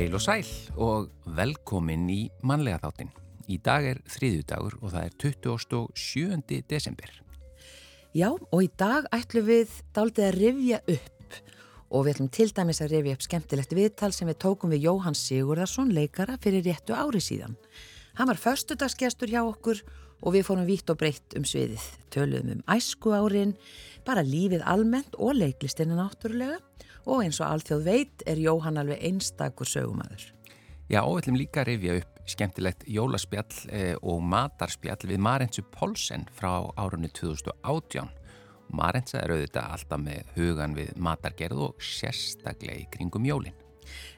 Heil og sæl og velkomin í mannlega þáttin. Í dag er þriðjudagur og það er 27. desember. Já, og í dag ætlum við daldið að rifja upp og við ætlum til dæmis að rifja upp skemmtilegt viðtal sem við tókum við Jóhann Sigurðarsson, leikara, fyrir réttu ári síðan. Hann var förstudagsgestur hjá okkur og við fórum vítt og breytt um sviðið. Töluðum um æsku árin, bara lífið almennt og leiklistina náttúrulega og eins og alþjóð veit er Jóhann alveg einstakur sögumæður. Já, og við ætlum líka að rifja upp skemmtilegt jólaspjall eh, og matarspjall við Marentsu Polsen frá árunni 2018. Marentsa er auðvitað alltaf með hugan við matargerð og sérstaklega í kringum jólinn.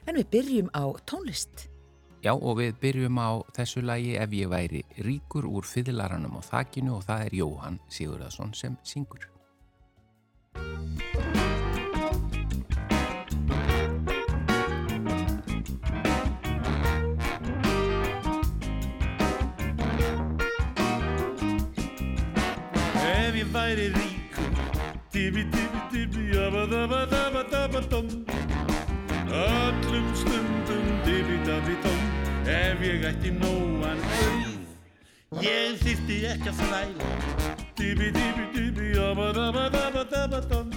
En við byrjum á tónlist. Já, og við byrjum á þessu lagi ef ég væri ríkur úr fyrirlaranum á þakkinu og það er Jóhann Sigurðarsson sem syngur. Væri ríkur Dibi, dibi, dibi, dom Öllum stundum Dibi, dabi, dom Ef ég ætti nóan auð Ég þyrfti ekki að þræla Dibi, dibi, dibi, dom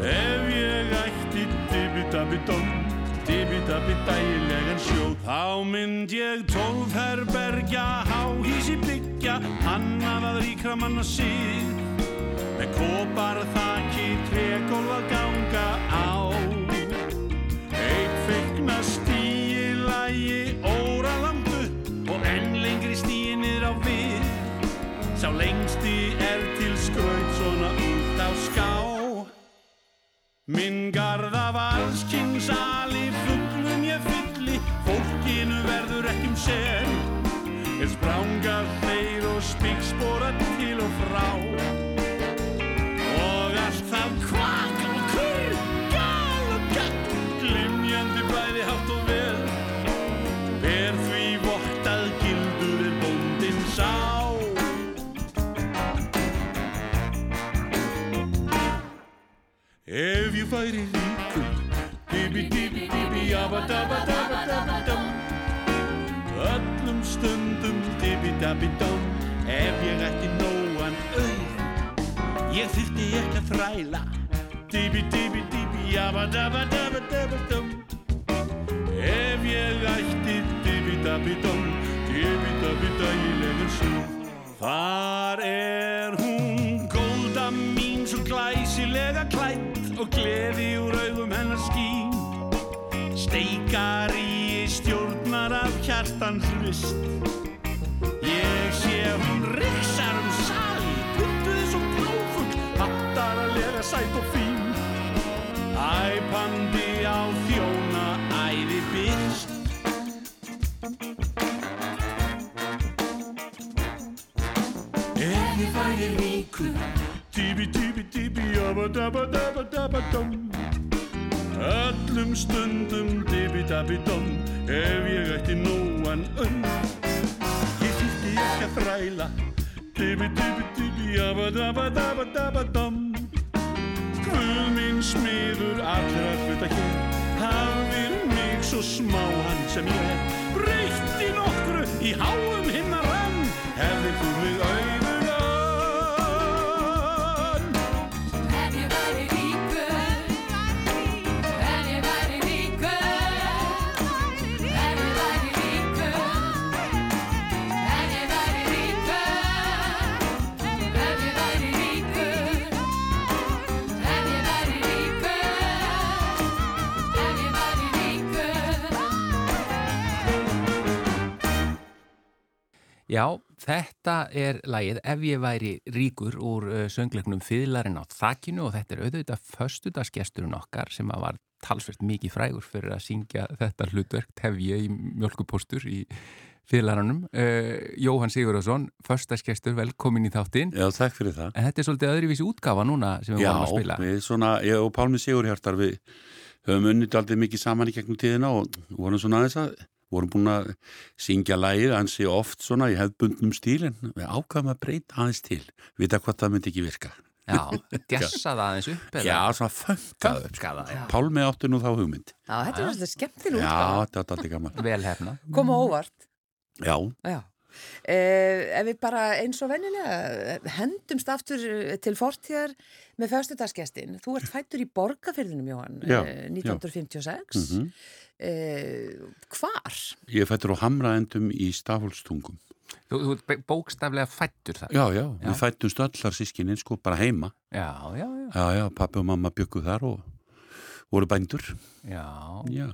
Ef ég ætti Dibi, dabi, dom Dibi, dabi, dægilegan sjóð Þá mynd ég tólf herbergja Háhísi byggja Hannað ríkra manna sig Með kopar þakki Trególf að ganga á. Eitt feikna stíi Lægi óralangt upp Og enn lengri stíi niður á við. Sá lengsti Minn garða valskinsali, fugglum ég fylli, fólkinu verður ekki um sen. Er sprángar þeir og spíkspora til og frá. Ég væri ríkur. Dibi, dibi, dibi, jabba, dabba, dabba, dabba, dam Öllum stundum Dibi, dabi, dam Ef ég ætti nóan auð Ég þyrfti ekki að þræla. Dibi, dibi, dibi, jabba, dabba, dabba, dabba, dam Ef ég ætti Dibi, dabi, dam Dibi, dabi, dægilegur sög Þar er hún Góða mín svo glæsilega klætt og gleði úr augum hennar skín. Steikari stjórnar af hjartans list Ég sé hún riksar um sali Puttuði svo blófugl Hattaralega sæt og fín. Æpandi dom Ef ég ætti nóan þetta er lagið Ef ég væri ríkur úr uh, söngleiknum Fyðlarinn á þakkinu og þetta er auðvitað föstudagsgesturinn okkar sem að var talsvert mikið frægur fyrir að syngja þetta hlutverk tefja í mjölkupostur í Fyðlarannum. Uh, Jóhann Sigurðarsson, föstudagsgestur, velkomin í þáttinn. Já, takk fyrir það. En þetta er svolítið öðruvísi útgafa núna sem við Já, varum að spila. við svona, ég og Pálmi Sigurhjartar við höfum unnit aldrei mikið saman í gegnum tíðina og vorum svona aðeins að vorum búin að syngja lægið ansi oft svona í hefðbundnum stíl en við ákvæmum að breyta aðeins til vita hvað það myndi ekki virka Já, djassa það aðeins upp Já, svona fönkaðu. Já. Pálmi áttu nú þá hugmynd. Já, þetta er svolítið skemmtileg Já, útgáfa. þetta var alltaf gaman. Vel hefna Koma óvart. Já, Já. Eh, ef við bara eins og venjulega hendumst aftur eh, til fortíðar með föstudagsgestin. Þú ert fættur í borgarfyrðinum, Jóhann, Já, eh, 1956. Mhm. eh, hvar? ég fættur á hamraendum í Stafólstungum. Þú, þú ert bókstaflega fættur þar Já, já, Já. við fættumst allar sískininn sko bara heima. já, já, já, Já, já, pappi og mamma byggu þar og voru bændur. já. Já.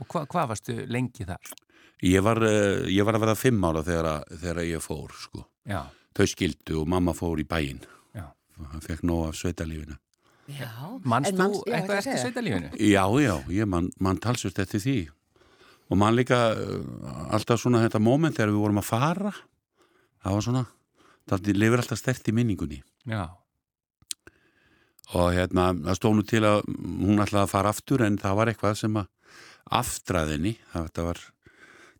Og hva, hvað varstu lengi þar? Ég var, eh, ég var að verða fimm ára þegar, að- þegar ég fór, sko. Já, Þau skildu og mamma fór í bæinn. já Hann fekk nóg af sveitalífinu. En þú manst- já, eitthvað eftir sveitalífinu? Já, já, ég man, man talsvist eftir því. Og man líka uh, alltaf svona þetta moment þegar við vorum að fara. Það var svona, það lifir alltaf stert í minningunni. Já, Og hérna, það stóð nú til að hún ætlaði að fara aftur en það var eitthvað sem að aftraðinni, það var,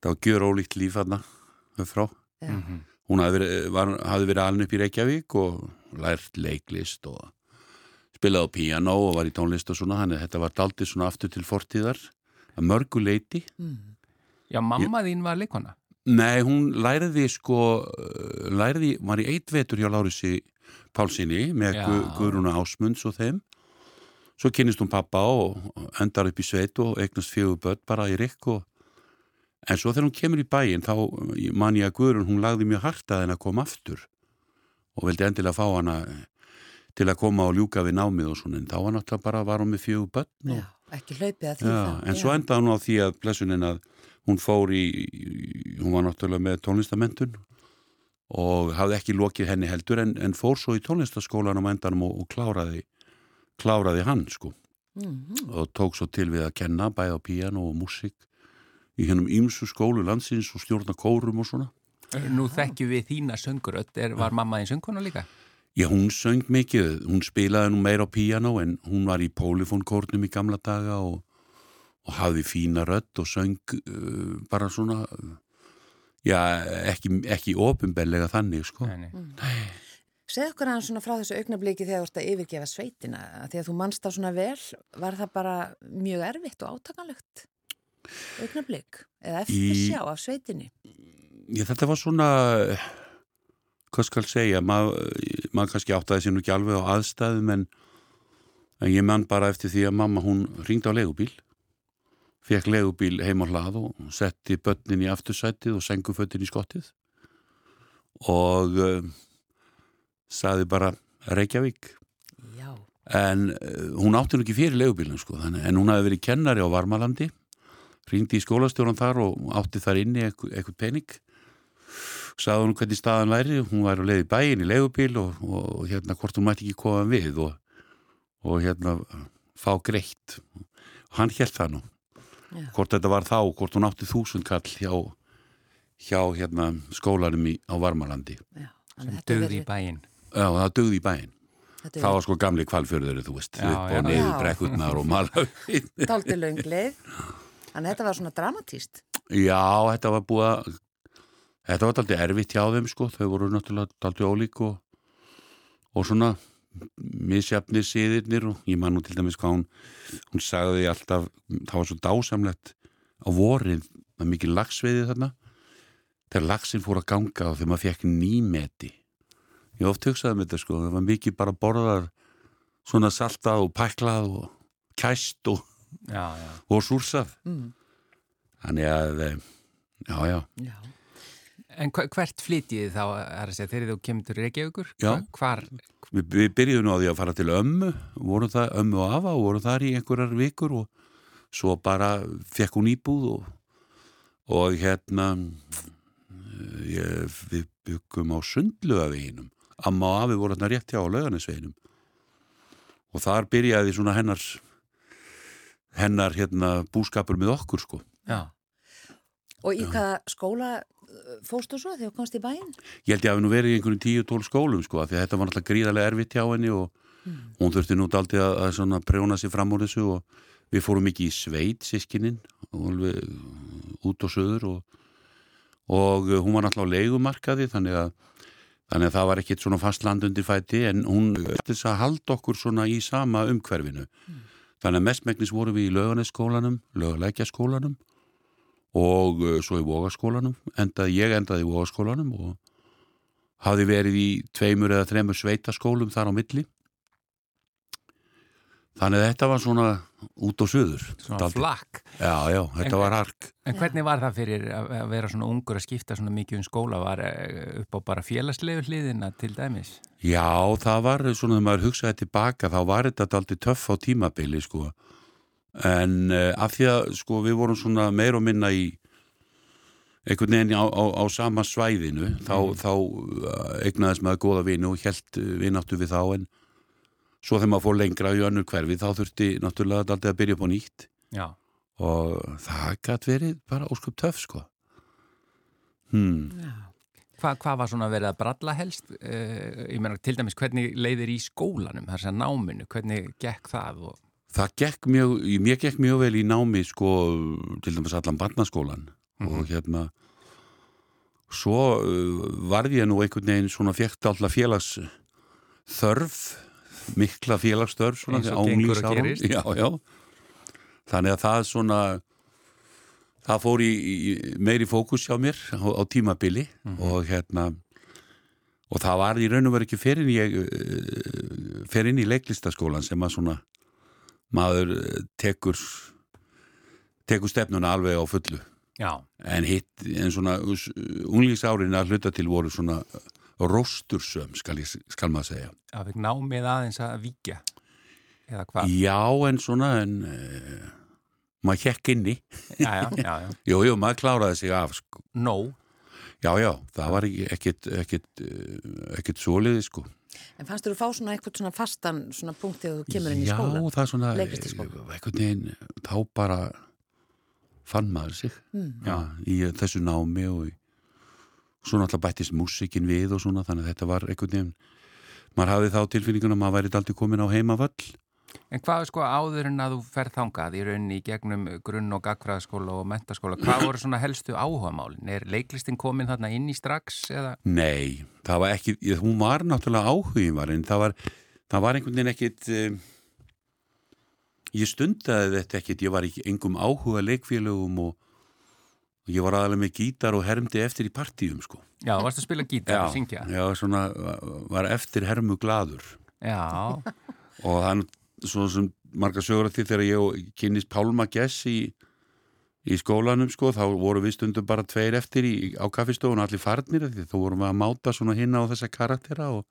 það var gjör ólíkt líf þarna upp frá. Já. Mhm. Hún hafði verið, var, hafði verið alin upp í Reykjavík og lært leiklist og spilaði á píanó og var í tónlist og svona, þannig að þetta var daldið svona aftur til fortíðar að mörgu leiti. Mm. já mamma þín var leikona Nei, hún læriði sko, læriði, var í eitt vetur hjá Lárusi Pálsini með Já. Gu, Guðrúna Ásmunds og þeim. Svo kynist hún pappa og endar upp í sveit og eignast fjögur börn bara í rikk og en svo þegar hún kemur í bæinn þá man ég að Guðrún, hún lagði mjög hart að henn að koma aftur og vildi endilega fá hana til að koma og ljúka við námið og svona en þá var náttúrulega bara, var hún með fjögur börn og Já, ekki hlaupið að því Já, þá. en svo endaði hún á því að blessunin að hún fór í, hún var náttúrulega með tónlistamentun og hafði ekki lokið henni heldur en, en fór svo í tónlistaskólan á endanum og, og kláraði, kláraði hann sko Mhm. og tók svo til við að kenna bæða á píano og músík í hennum ýmsu skólu landsins og stjórna kórum og svona. Nú þekkjum við þína söngurödd, er, var mamma þín söngkona líka? Já, hún söng mikið, hún spilaði nú meira á píano en hún var í pólifónkórnum í gamla daga og, og hafði fína rödd og söng uh, bara svona, uh, já, ekki, ekki ofinbellega þannig, sko. Nei, nei. Segð okkur aðeins svona frá þessu augnabliki þegar þú ert að yfirgefa sveitina. Því að þú manst það svona vel var það bara mjög erfitt og átakanlegt augnablik? Eða eftir sjá af sveitinni? Já, þetta var svona, hvað skal segja, maður mað kannski áttaði sér nú ekki alveg á aðstæðum en, en ég man bara eftir því að mamma hún ringdi á legubíl, fekk legubíl heim á hlað og setti börnin í aftursætið og sengufötin í skottið og uh, saði bara Reykjavík. Já, en uh, hún átti nú ekki fyrir legubílinn sko, þannig, en hún hafi verið kennari á Varmalandi ringdi í skólastjóran þar og átti þar inni eitthvað pening sagði hún hvernig staðan væri. Hún væri á leið í bæin í legubíl og, og, og hérna hvort hún mætti ekki koma við og, og hérna fá greitt. Og hann held það nú. Já. hvort þetta var þá, hvort hún átti þúsund kall hjá, hjá hérna skólanum í, á Varmalandi. Já Sem dögði í bæinn. Já, það dögði í bæin Það var sko gamli kvalfjörður, þú veist, Já, upp og niður brekkurnar og mala. Dálítið lönglið Þannig að þetta var svona dramatíst Já, þetta var búið að, þetta var daldið erfitt hjá þeim, sko, þau voru náttúrulega daldið ólík og, og svona misjafnir síðirnir og ég man nú til dæmis hvað hún, hún sagði alltaf, það var svo dásamlegt á vorin, það var mikið lagsveiði þarna, þegar lagsin fór að ganga og þegar maður fekk nýmeti. Ég oft hugsaði með þetta, sko, það var mikið bara borðar svona saltað og pæklað og kæst og, Já, já. og súrsað. mm. Þannig að, eh, já, já, Já, En hvert flytjið þá, er að segja, þegar þú kemur til Reykjavíkur? Já. Hva- Hvar? við, við byrjuðum á því að fara til ömmu, vorum það ömmu og afa og vorum þar í einhverjar vikur og svo bara fekk hún íbúð og, og hérna, ég, við byggum á sundlugaveginum. Amma og afi voru hérna rétt hjá á lauganisveginum og þar byrjaði svona hennar, hennar hérna búskapur með okkur sko. Já. Og í hvaða skóla uh, fórstu svo þegar þú komst í bæinn? Ég held ég að nú verið í einhverjum tíu tól skólum sko, því þetta var náttúrulega gríðarlega erfitt hjá henni og hún þurfti nú daldið að, að prjóna sér fram úr þessu og við fórum ekki í sveit sískinin og alveg uh, út og söður og, og uh, hún var náttúrulega á leigumarkaði þannig að þannig að það var ekkit svona fast land undir fæti en hún þess að halda okkur svona í sama umhverfinu. Þannig að mestmægnis vorum við í löganeskólanum lögalækjaskólanum og uh, svo í vogaskólanum endaði, ég endaði í vogaskólanum og hafði verið í tveimur eða þremur sveitaskólum þar á milli þannig að þetta var svona út á suður Svona Dálítið. flakk. já, já, þetta En- var hark En hvernig var það fyrir að að vera svona ungur að skipta svona mikið um skóla? Var eh, upp á bara félagslegu hliðina til dæmis? Já, það var svona þegar maður hugsaði tilbaka þá var þetta aldrei töff á tímabili sko en uh, af því að sko við vorum svona meir og minna í einhvern veginn á, á, á sama svæðinu þá, þá uh, eignaðist maður góða vini og held vináttu við þá en svo þegar maður fór lengra í önnur hverfi þá þurfti náttúrulega aldrei að byrja upp á nýtt Já. og það gætt verið bara óskup töff sko hmm. Já. Hva, hvað var svona verið að bralla helst? Uh, ég meina til dæmis hvernig leiðir í skólanum, þar sem náminu, hvernig gekk það? Og... Það gekk mjög, mér gekk mjög vel í námi sko, til dæmis allan barnaskólan og hérna svo uh, varði ég nú einhvern veginn svona fjekt alltaf félags þörf, mikla félagsþörf svona Eins á og gengur og unglingsárum. gerist. Já, já. Þannig að það svona það fór í, í meiri fókus hjá mér á, á tímabili og hérna og það var í raun og verið ekki fyrir ég uh, inn í leiklistaskólan sem að svona maður eh, tekur tekur stefnuna alveg á fullu Já. en hitt, en svona unglingsárin að hluta til voru svona róstursöm, skal, ég, skal maður segja Það fikk námið aðeins að víkja. Eða hvað? já, en svona en uh, maður hekk inni Já, já, jú, jú, maður kláraði sig af sko. Nó. já, já, það var ekki- ekkit ekkit, uh, ekkit soliði sko En fannst þú að fá svona eitthvað svona fastan svona punkt þegar þú kemur inn í já, skólan? það er svona einhvern veginn, þá bara fann maður sig Mm. já, í þessu námi og í, svo náttúrulega bættist músikin við og svona þannig að þetta var einhvern veginn maður hafði þá tilfinninguna að maður væri aldrei komin á heimavöll En hvað er sko áður en að þú ferð þangað í rauninni í gegnum grunn- og gagfræðaskóla og mentaskóla? Hvað voru svona helstu áhugamálin? Er leiklistin komin þarna inn í strax eða? Nei, það var ekki, hún var náttúrulega áhugin var en það var, það var einhvern veginn ekkit um, ég stundaði þetta ekkit, ég var ekki engum áhuga leikfélögum og, og ég var aðalega með gítar og hermdi eftir í partíum sko. Já, varstu að spila gítar og syngja? já, svona var eftir hermu gladur Já, og það svona sem marga sögur að því þegar ég kynist Pálma Gess í, í skólanum sko, þá voru við stundum bara tveir eftir í, á kaffistofun allir farnir því þá vorum við að máta svona hinna á þessa karaktera og,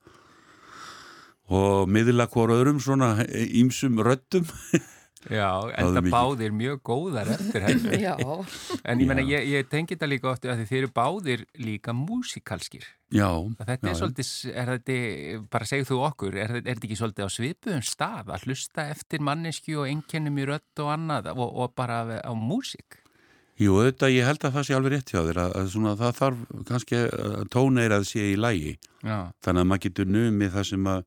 og miðla hvort öðrum svona ímsum röddum já, en það báðir mjög góðar eftir heldur. Já, En ég menna, ég, ég tengi þetta líka oft að þið eru báðir líka músikalskir. já, Að Þetta já, er svolítið, er þetta, bara segð þú okkur, er, þetta- er þetta ekki svolítið á svipuðum stað að hlusta eftir mannesku og einkennum í rödd og annað og, og bara á músik? Jú, auðvitað, ég held að það sé alveg rétt hjá þér að, að svona, það þarf kannski að tóneirað sé í lægi Já, þannig að maður getur numið það sem að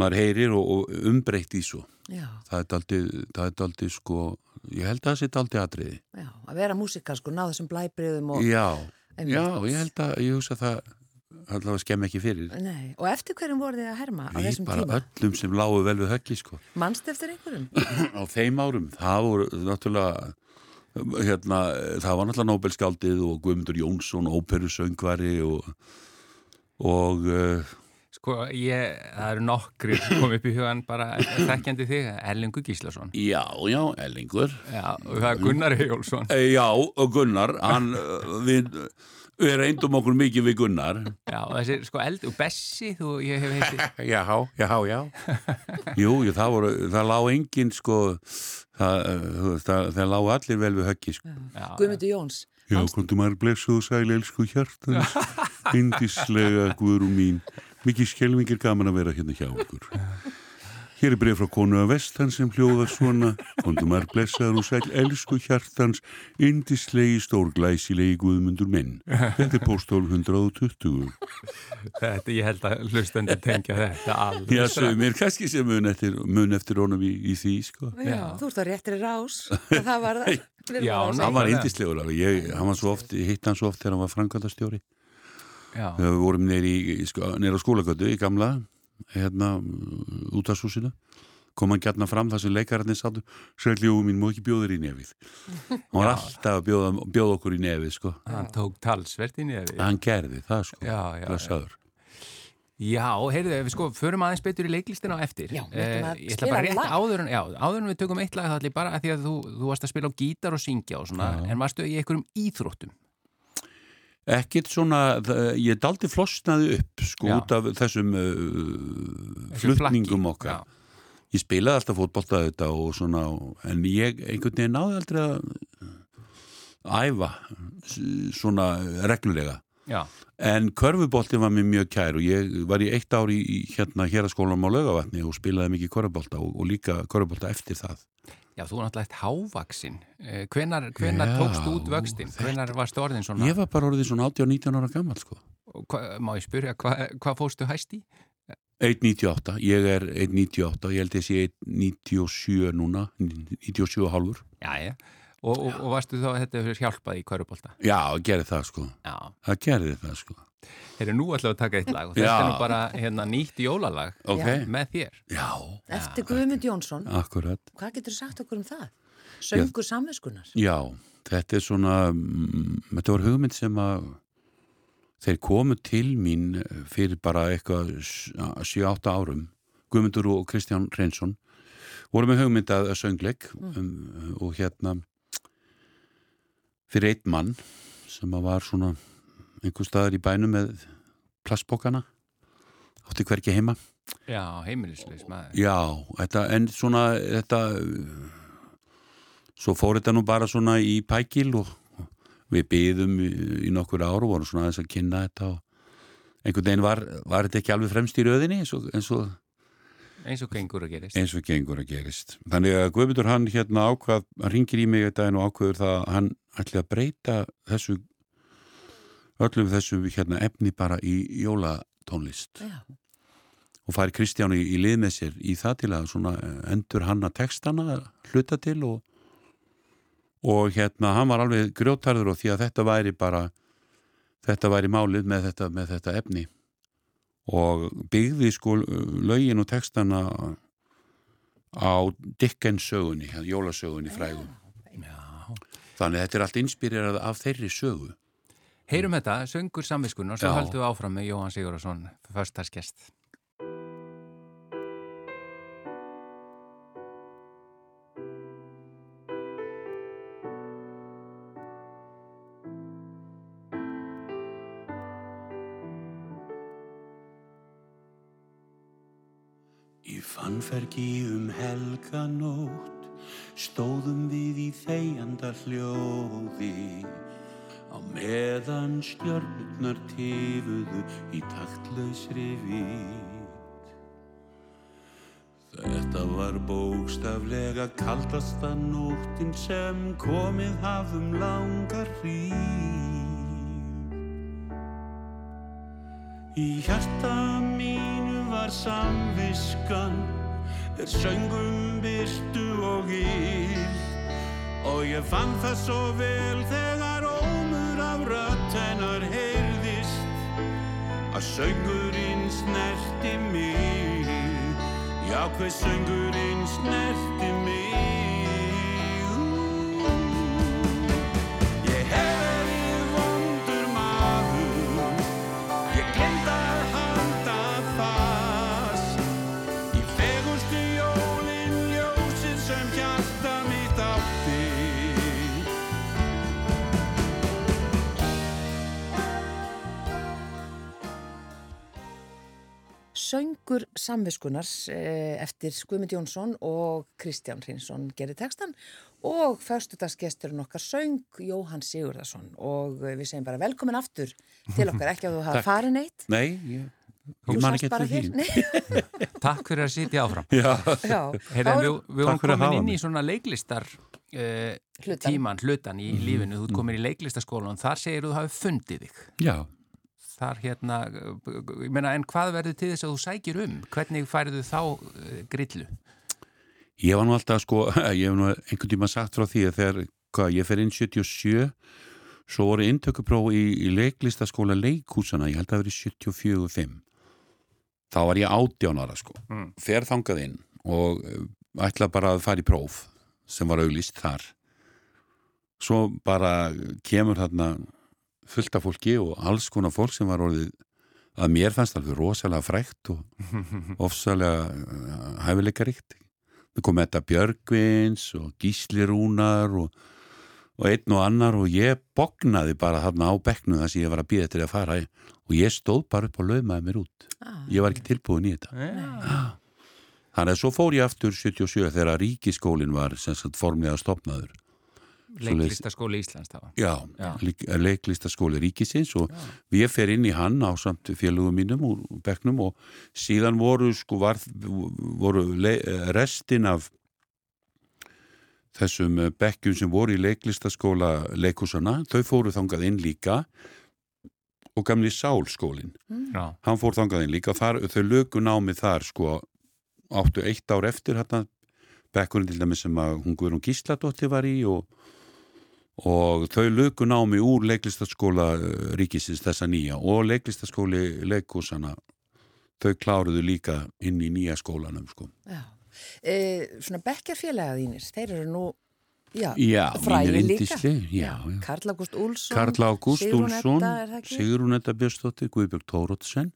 maður heyrir og, og umbreytt í svo. Já, það er er daldið sko ég held að það sé daldið atriði. Já, að vera músikal sko, ná þessum blæbriðum og... já, já, ég held að ég hugsa að það allavega skemm ekki fyrir. Nei, og eftir hverjum voru þið að herma á við þessum bara tíma? öllum sem lágu vel við höggi sko. Manst eftir einhverjum? á þeim árum, það voru náttúrulega hérna, það var náttúrulega Nobelskáldið og Guðmundur Jónsson óperusöngvari og og uh, sko, ég, það eru nokkri sem kom upp í hugan bara þekkjandi þig, Erlingu Gíslason. já, já, Ellingur Já, og það er Gunnar Eyjólfsson. Eh, já, og Gunnar hann, uh, við, við reyndum okkur mikið við Gunnar Já, og þessi, sko, Eld og Bessi, þú, ég hef heiti. Já, já, já. Jú, jú, það voru, það lág engin sko, það, uh, það, það lág allir vel við höggi sko. Guðmundur Jóns Já, komdu maður blessuð og sæl, elsku hjartans, indislega guðrú mín. Mikið skelmingir gaman að vera hérna hjá okkur. Hér er breyf frá konu að vestan sem hljóðar svona, komdu maður blessaður og sæl, elsku hjartans, indislegi stórglæsilegi guðmundur minn. Þetta er póstól 120. þetta, ég held að hlustandi tengja þetta alveg. Já, sögum mér kannski sem mun eftir, mun eftir honum í, í því, sko. Já, Já. þú ert á réttri rás og það var það Já, að hann var indislegur alveg, ég, hann var svo oft, hitt hann svo oft þegar hann var framkvæmdastjóri Já, þegar við vorum neyri, sko, neyri á skólagötu í gamla hérna út af súsinu kom hann gætna fram þar sem leikararnir sáttu Sæljóðu mín, má ekki bjóður í nefið hann var alltaf að bjóða, bjóða okkur í nefið sko. hann tók talsvert inn í það. hann gerði það sko Já, já, já. Já, heyrðu, við sko förum aðeins betur í leiklistina á eftir. Já, við ætlum að Eh, Ég ætla bara spila rétt áður en, já, áður en við tökum eitt lag þá ætla ég bara að því að þú, þú varst að spila á gítar og syngja og svona, en varstu í einhverjum íþróttum? Ekkit svona, ég daldi flosnaði upp sko Já. út af þessum uh, flutningum okkar já. ég spilaði alltaf fótbolta þetta og svona, en ég einhvern veginn náði aldrei að æfa svona reglulega Já, en körfubolti var mér mjög kær og ég var í eitt ár í, hérna héraskólanum á laugavatni og spilaði mikið körfubolta og, og líka körfubolta eftir það já, þú er náttúrulega eitt hávaksin. Eh, Hvenar, hvenar Já, tókstu út vöxtin? Hvenar varstu orðin svona? ég var bara orðið svona 18-19 ára gammal sko Hva, má ég spyrja, hvað hva fóstu hæst í? 1.98, ég er 1.98 ég held ég sé 1.97 núna 97 og hálfur Já, já. Og, og, og varstu þá að þetta hefur hjálpað í kvörubólta? já, gerði það sko Já. það gerði það sko Þeir eru nú alltaf að taka eitt lag og þetta er nú bara hérna, nýtt jólalag ok, Já. með þér. já, Eftir Guðmund Jónsson, akkurat hvað getur sagt okkur um það? Söngur samviskunar. já, þetta er svona mm, þetta var hugmynd sem að þeir komu til mín fyrir bara eitthvað 7-8 árum Guðmundur og Kristján Reynsson voru með hugmynd að söngleik um, og hérna fyrir einn mann sem var svona einhver staðar í bænum með plastbókana átti hverki heima Já, heimilisleis maður. Já, þetta, en svona þetta svo fór þetta nú bara svona í pækil og við byðum í, í nokkur ár og vorum svona aðeins að kynna þetta og einhvern veginn var, var þetta ekki alveg fremst í röðinni eins og, eins og, Eins og gengur að gerist. eins og gengur að gerist. Þannig að Guðmundur hann hérna ákvað, hann ringir í mig þetta en og ákvaður það að hann ætli að breyta þessu öllum þessu hérna efni bara í jólatónlist Já, og fær Kristján í, í lið með sér í það til að svona endur hanna textana hluta til og, og hérna hann var alveg grjótarður og því að þetta væri bara þetta væri málið með þetta, með þetta efni og byggði sko lögin og textana á Dickens sögunni, jólasögunni frægu Já. þannig að þetta er allt inspirerað af þeirri sögu Heyrum þetta, söngur samviskunar, svo Já. höldum við áfram með Jóhann Sigurðarsson, föstaskest. Fannfergi um helganótt stóðum við í þegjanda hljóði á meðan stjörnurnar tifuðu í taktlausri vít. Þetta var bókstaflega kaldasta nóttin sem komið hafðum langar hríð. Í hjarta mínu var samviskan er söngum byrtu og íl. Og ég fann það svo vel þegar ómur af rödd hennar heyrðist. Að söngurinn snerti mig. Já hver söngurinn snerti mig Söngur samviskunar eh, eftir Guðmund Jónsson og Kristján Hrinsson gerir textan og föstudagsgesturinn okkar söng Jóhann Sigurðarsson og eh, við segjum bara velkomin aftur til okkar, ekki að þú hafa farið neitt. Nei, ég, Þú ég man sást ekki bara eftir hér. Takk fyrir að sitja áfram. Já, Já, Heyrðu, þá við, við vorum að komin inn í svona leiklistar uh, Hlutan. tíman, hlutan í lífinu. Þú ert komin í leiklistaskólan og þar segir þú hafi fundið þig. já Þar hérna, ég meina, en hvað verður til þess að þú sækir um? Hvernig færðu þá uh, grillu? Ég var nú alltaf sko, ég hef nú einhvern tíma sagt frá því að þegar, hvað, ég fer inn 77 svo voru inntökupróf í, í leiklistaskóla leikhúsana, ég held að það verið 74-5 þá var ég átjánara sko Mm. fer þangað inn og uh, ætla bara að fara í próf sem var auglýst þar svo bara kemur þarna fullt af fólki og alls konar fólk sem var orðið að mér fannst alveg rosalega frækt og ofsalega uh, hæfileikaríkt. Það kom þetta Björgvins og Gísli Rúnar og, og einn og annar og ég bognaði bara þarna á bekknu þar sem ég var að býða til að fara og ég stóð bara upp og laumaði mér út. Ah. ég var ekki tilbúin í þetta. Já. þannig að svo fór ég aftur 77 þegar ríkiskólin var sem sagt formlega stopnaður Leiklistaskóli Íslands það var. já, Já. Leik, leiklistaskóli ríkisins og ég fer inn í hann á samt félugum mínum úr bekknum og síðan voru sko var, voru le, restin af þessum eh, bekkjum sem voru í leiklistaskóla leikusana, þau fóru þangað inn líka og gamli sálskólin Já. hann fór þangað inn líka og þar, þau lögu námið þar sko áttu eitt ár eftir hérna bekkurinn til dæmis sem að hún Guðrún Gísladóttir var í og, og þau lögu námi úr leiklistaskóla eh, ríkisins þessa nýja og leiklistaskóli leikúsana þau kláruðu líka inn í nýja skólanum sko. E, svona bekkjarfélaga þínir, þeir eru nú já, Já, mínir líka. Karl Ágúst Úlsson? Sigrún Edda Björnsdóttir, Guðbjörg Tórótsen,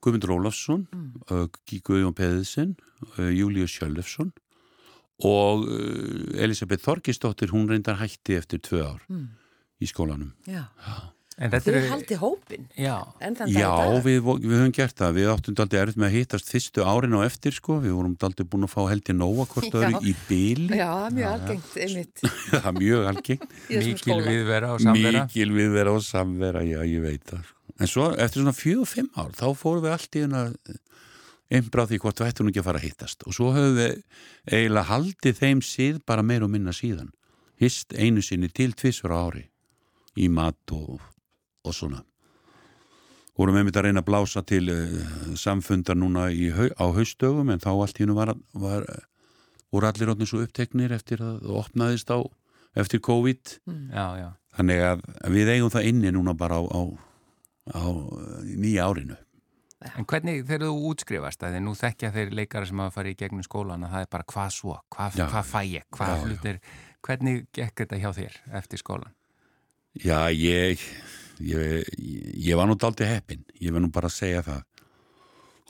Guðmundur Ólafsson, mm. Guðjón Peðisen, uh, Július Sjölefsson og uh, Elisabeth Þorgisdóttir, hún reyndar hætti eftir tvö ár Mm. í skólanum. Já. En þetta Þið eru... haldi hópin Já. Já, við, við höfum gert það, við áttum daldi erfitt með að hittast fyrstu árin og eftir sko, við vorum daldi búin að fá held í nóa hvort Já. öðru í bíli, Já, það er mjög algengt einmitt það er mjög algengt. Mikil viðvera og samvera. Mikil viðvera og samvera, já, ég veit það. En svo, eftir svona fjögur og fimm ár, þá fórum við allt í hérna einbráð því hvort við ættum ekki að fara að hittast. Og svo höfum við eiginlega haldið þeim síð bara meir og minna síðan. Hist einu sinni til tvisvar á ári í mat og, og svona. Vorum einmitt að reyna að blása til uh, samfundar núna í, á haustögum en þá allt í hennu var, var, voru allir rótni svo uppteknir eftir að það opnaðist á eftir COVID. Já, já. Þannig að við eigum það inni núna bara á, á, á nýja árinu. En hvernig þegar þú útskrifast, að þið nú þekkja þeir leikara sem hafa farið í gegnum skólan að það er bara hvað svo, hvað, Já. hvað fæ ég, hvað Já, já. hlutir, hvernig gekk þetta hjá þér eftir skólan? Já, ég, ég, ég var nú daldi heppin, ég var nú bara að segja það.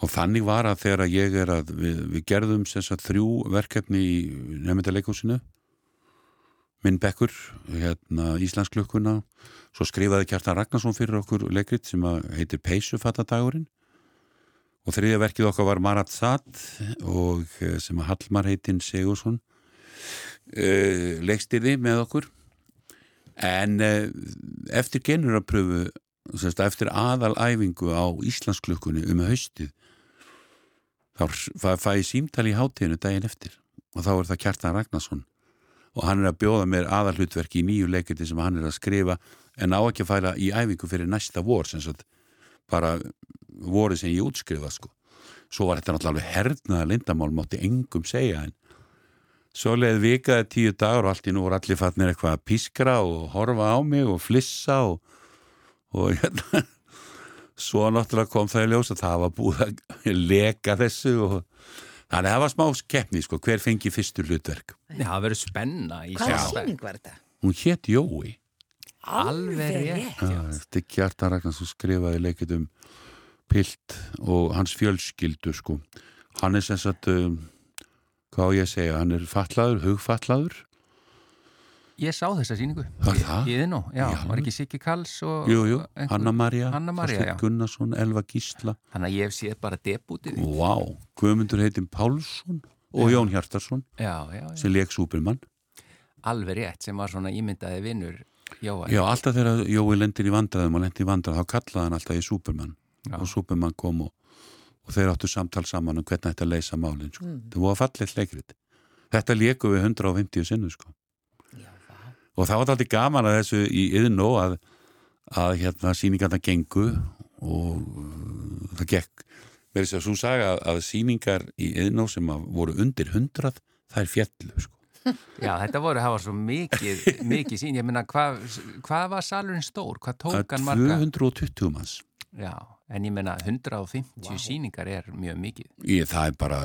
Og þannig var að þegar ég er að, við, við gerðum sem sagt þrjú verkefni í nefndaleikúsinu, minn bekkur, hérna Íslandsklukkuna, svo skrifaði Kjartan Ragnarsson fyrir okkur leikrit sem að heitir Peysufattadagurinn og þriðja verkið okkar var Marat Satt og eh, sem að Hallmar heitinn Sigursson uh, leikstýrði með okkur. En uh, eftir genurapröfu semst, eftir aðalæfingu á Íslandsklukkunni um haustið þá fæ- ég símtali í hátíðinu daginn eftir. Og þá er það Kjartan Ragnarsson. Og hann er að bjóða mér aðalhlutverki í nýju leikiti sem hann er að skrifa en á ekki að færa í æfingu fyrir næsta vor sem sagt bara vorið sem ég útskrifa sko. Svo var þetta náttúrulega alveg hernaða lindamál, mátti engum segja en svo leið vikaði tíu dagur og allt í nú voru allir fannir eitthvað að pískra og horfa á mig og flissa og, og hérna svo náttúrulega kom það í ljós að það var búið að leka þessu og þannig að það var smá keppni sko, hver fengi fyrstu hlutverk. Já, það verður spenna í Hvaða síning var þetta? Hún hétt Jói. Alveg rétt. Já, eftir Kjartan Ragnarsson skrifaði leikit um Pilt og hans fjölskyldu sko. Hann er sem sagt um, hvað ég segja, hann er fatlaður, hugfatlaður Ég sá þessa síningu. Var það? Í þinnú, já, Já. var ekki Siggi Kalls og... Jú, jú, einhver- Hanna María Hanna. Gunnarsson, Elva Gísla Þannig að ég hef séð bara debútið. þitt. Vá, Guðmundur heitin Pálsson og Jón Hjartarsson Já, já, já. sem leik Súpermann Alveg rétt, sem var svona ímyndaði vinnur Jóa. Já, alltaf þegar Jói lendir í vandræðum og lendir í vandræðum, þá kallaði hann alltaf í Súpermann Já. og Súpermann kom og, og þeir áttu samtal saman um hvernig þetta leysa málinn sko. Mm. það var fallið leikrit þetta leiku við 150 sinnu sko. Já, og það var alltaf gaman að þessu í yðnó að, að hérna síningarna gengu og uh, það gekk verið þess að svo saga að, að síningar í yðnó sem að voru undir 100 það er fjallu sko. Já, þetta voru, það var svo mikið, mikið sín, ég meina, hvað hva var salurinn stór? Hvað tók hann marga? 220 manns. Já, en ég meina, 150 síningar er mjög mikið. Ég, það, er bara,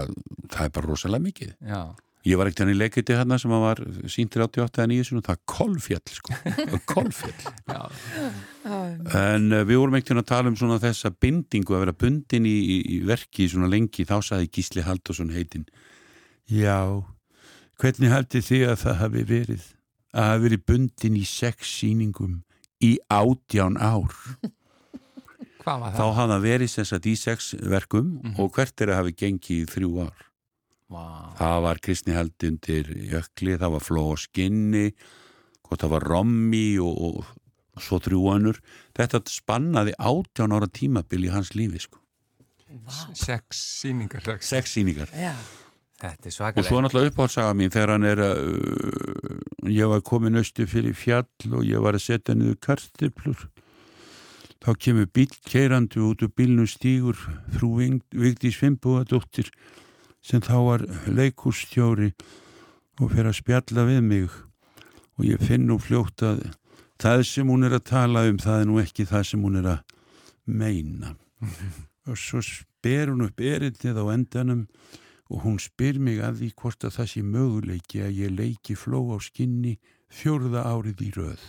það er bara rosalega mikið. Já, Ég var ekkert hann í leikiti hérna sem var síntir 88 eða 9 og það kolfjall sko, kolfjall. En uh, við vorum ekkert að tala um svona þessa bindingu að vera bundin í, í, í verki svona lengi, þá saði Gísli Haldursson heitin Já, hvernig haldið þið að það hafi verið? Að hafi verið bundin í sex sýningum í átján ár þá það? verið sem sagt í sex verkum og hvert er að hafi gengið í þrjú ár. Vá, það var Kristni held undir jökli, það var fló og skinni og það var rommi og, og, og svo þrjúanur þetta spannaði átján ára tímabil í hans lífi sko. sex síningar. Sex. sex síningar Já, Þetta er og svo náttúrulega uppáhaldsaga mín þegar hann er að uh, ég var komin austu fyrir fjall og ég var að setja niður kartiplur þá kemur bíl keirandi út úr bílnum stígur frú Vigdís Fimboðadóttir sem þá var leikústjóri og fer að spjalla við mig og ég finn nú fljótt að það sem hún er að tala um það er nú ekki það sem hún er að meina og svo ber hún upp erindið á endanum og hún spyr mig að því hvort að það sé möguleiki að ég leiki fló á skinni fjórða árið í röð.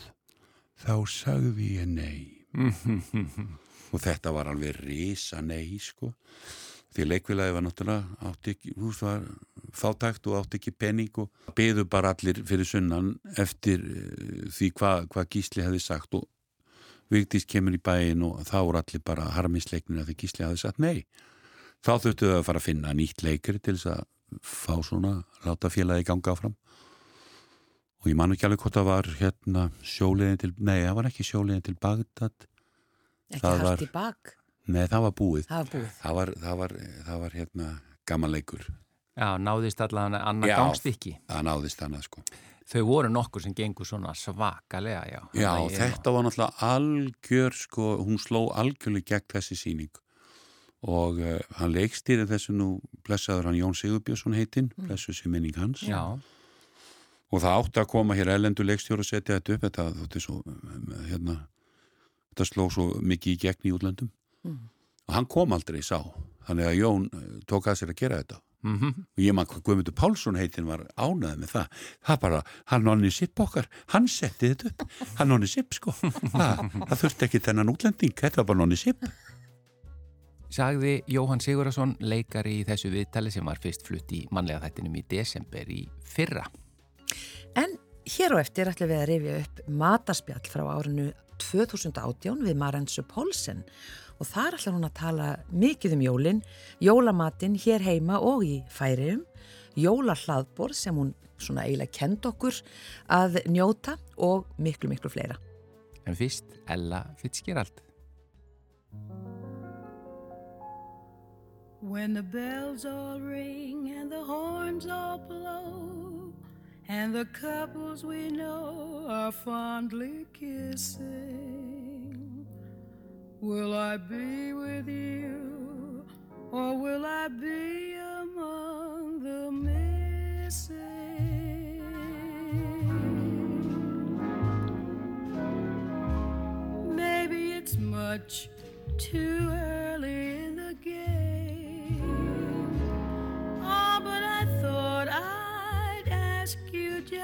Þá sagði ég nei. Og þetta var alveg risa nei, sko. Því leikvilaði var náttúrulega átti ekki, hús var fátækt og átti ekki penning og beðu bara allir fyrir sunnan eftir eh, því hvað hva Gísli hefði sagt og Vigdís kemur í bæin og þá voru allir bara harmisleiknir að því Gísli hefði sagt nei þá þurftu þau að fara að finna nýtt leikri til þess að fá svona láta félagi ganga áfram og ég man ekki alveg hvort það var hérna sjóliðin til, nei það var ekki sjóliðin til Bagdad, ekki var- í bak? Nei það var búið. Það var búið. Það var, það var, það var hérna gaman leikur, Já, náðist allavega annað Já. gangstykki. það náðist annað sko. Þau voru nokkur sem gengur svona svakalega, já. já þetta var náttúrulega algjör sko, hún sló algjörlega gegn þessi síning og uh, hann leikstýri þessu nú blessaður hann Jón Sigurbjörnsson heitinn, blessu sér minning hans. Já, og það átti að koma hér ellendu leikstjóru og setja þetta upp. Þetta, þetta, svo, hérna, þetta sló svo mikið í gegn í útlöndum. Og hann kom aldrei sá. Þannig að Jón eh, tók að sér að gera þetta. Mhm. og ég maður Guðmundur Pálsson heitin var ánæði með það. Það bara, hann nonni sipp okkar. Hann setti þetta upp, hann nonni sipp sko. Það, það þurfti ekki þennan útlending. Þetta var bara nonni sipp. Sagði Jóhann Sigurðarsson leikari í þessu viðtali sem var fyrst flutt í mannlega þættinum í desember í fyrra. En hér og eftir ætlum við að rifja upp mataspjall frá árinu 2018 við Marensu Pólsen og þar ætlar hún að tala mikið um jólin, jólamatinn hér heima og í færium, jólahlaðbor sem hún svona eiginlega kend okkur að njóta og miklu, miklu fleira. En fyrst Ella Fitzgerald. When the bells all ring and the horns all blow, and the couples we know are fondly kissing, will I be with you, or will I be among the missing? Maybe it's much too early in the game.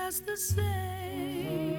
Just the same.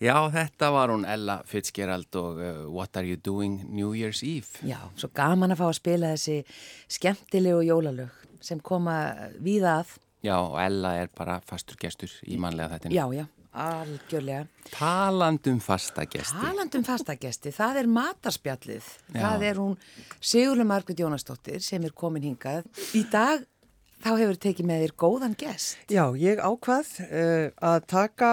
Já, þetta var hún Ella Fitzgerald og uh, What Are You Doing New Year's Eve. Já, svo gaman að fá að spila þessi skemmtilegu jólalög sem koma víða að. Já, og Ella er bara fastur gestur í mannlega þetta. Já, já, algjörlega. Talandum fasta gesti. Talandum fastagesti, það er matarspjallið. Það er hún Sigurður Margrét Jónasdóttir sem er komin hingað. Í dag þá hefur tekið með þér góðan gest. Já, ég ákvað uh, að taka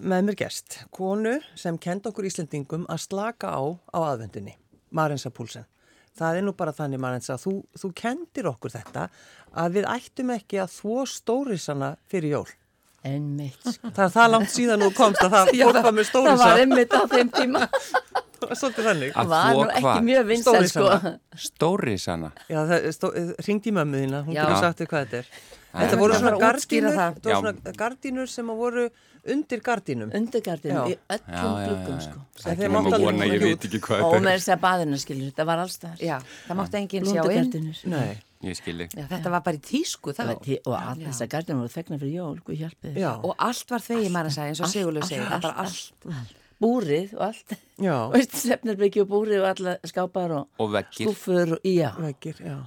með mér gest, konu sem kenda okkur Íslendingum að slaka á á aðvendunni, Marensa Púlsen. Það er nú bara þannig, Marensa, þú, þú kendir okkur þetta að við ættum ekki að þvó stórisana fyrir jól. Einmitt. sko. Það er það langt síðan þú komst að það var með Það var einmitt á þeim tíma. Svolítið þannig. Að Það var nú ekki hvað? mjög vinsæl sko. Stórisana. Stórisana. Já, það stó, ringdi í mömmu þína, hún getur sagt þér hvað þetta er. Það Þetta er voru svona að gardínur, það. þetta voru svona gardínur sem að voru undir gardínum. Undirgardinu Já. í öllum gluggum sko. Ekki máttu nema alveg vona, ég veit ekki hvað Og þetta með er. þess að baðinu skilur, þetta var alls þar. Já, það mátti enginn sjá inn. Nei. Ég skilji. Já, þetta var bara í tísku þá. Og all þess að gardinu voru þegna fyrir jól, hvað hjálpið. Og allt var þegi maður að segja, eins og Sigurður segir. Það var allt. Búrið og allt. Svefnarbyggi og búrið og alla skápar og, Og skúfur og já.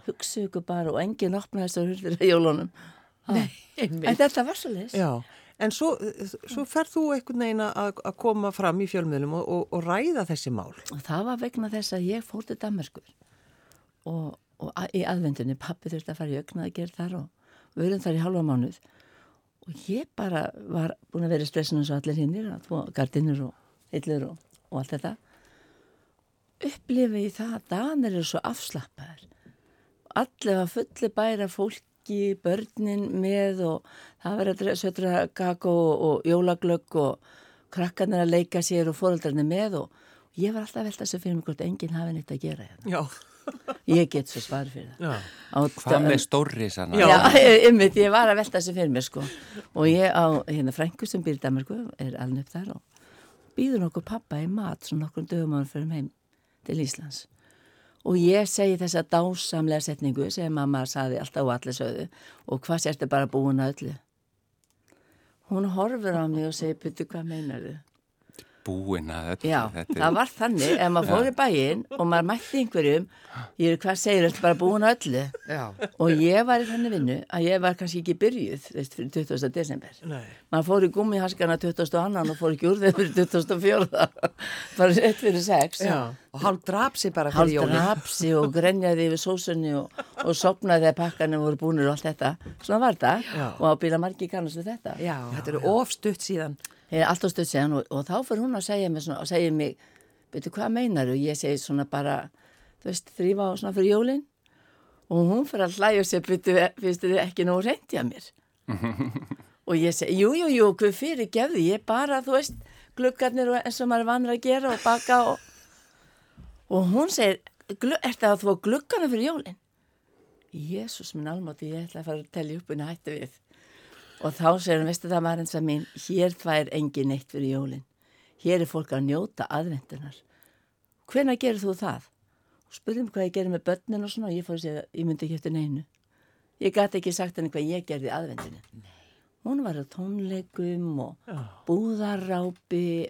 Hugsu ykkur bara og enginn opnaði þessar hurðir á jólunum. Nei, en þetta var svo leys. Já, en svo, svo ferð þú einhvern veginn að, að koma fram í fjölmiðlum og, og, og ræða þessi mál. Og það var vegna þess að ég fór til Danmarkur og, og a- í aðvendunni pappi þurfti að fara í augna að gera þar og við erum þar í halva mánuð og ég bara var búin að vera í stressinu eins og allir hinnir að þú gardinur og hillur og, og allt þetta upplifi ég það að danir eru svo afslappaður allir var fulli bæra fólki börnin með og það var að sötra kakó og, og jólaglögg og krakkarnir að leika sér og fóröldarnir með og ég var alltaf að velta þessu fyrir mig hvort enginn hafi neitt að gera hérna. Já. Ég get svo svar fyrir það. Já. Á, Hvað með stórisana? Já, ymmit, ég var að velta þessu fyrir mér sko og ég á hérna frængu sem býr í Danmarku er alveg upp þar og býður nokkuð pappa í mat svona nokkur dögum áður fyrir heim til Íslands og ég segi þessa dásamlega setningu sem mamma saði alltaf og allir sögðu. Og hvað sérstu bara búin að öllu? Hún horfir á mig og segir putu hvað meinar þau Búin að þetta. Já, þetta er- það var þannig, ef maður fór í bæinn og maður mætti einhverjum, ég er hvað segir, þetta bara búin að öllu. Já. Og ég var í þannig vinnu að ég var kannski ekki byrjuð, veist, fyrir 20. desember. Nei. Maður fór í gummihaskana 22. og fór ekki úr þeim fyrir 24. bara rétt fyrir 6. Já. Og hálf drap sér bara Hálf drapsi og grenjaði yfir sósunni og, og sopnaði þegar pakkanum voru búinir og allt þetta. Svona var þetta Já. og á bíla margi kannast við þetta. Já, þetta eru ofstutt síðan. Er alltaf stöð síðan og, og þá fyrir hún að segja mig svona, og segja mig, veitu hvað meinar þú? Ég segi svona bara, þú veist, þrýfa á svona fyrir jólinn og hún fyrir að hlæja sér byrju, finnst þið ekki nógu reyndi að mér? Og ég segi, jú, jú, hvað fyrir gefði ég bara, þú veist, gluggarnir og eins og maður er vanur að gera og baka og, og hún segir "Glu- ertu að þú gluggana fyrir jólin? Jésús minn almátti, ég ætla að fara að telja upp en hætti við og þá segir hún, veistu það maður eins að mín hér þvær engin neitt fyrir jólin. Hér er fólk að njóta aðvendunar hvenær gerir þú það? og spurðum hvað ég gerir með börnin og svona og ég fór að segja, ég myndi ekki eftir neinu. Ég gæti ekki sagt henni hvað ég gerði aðvendinu hún var á tónleikum og búðarápi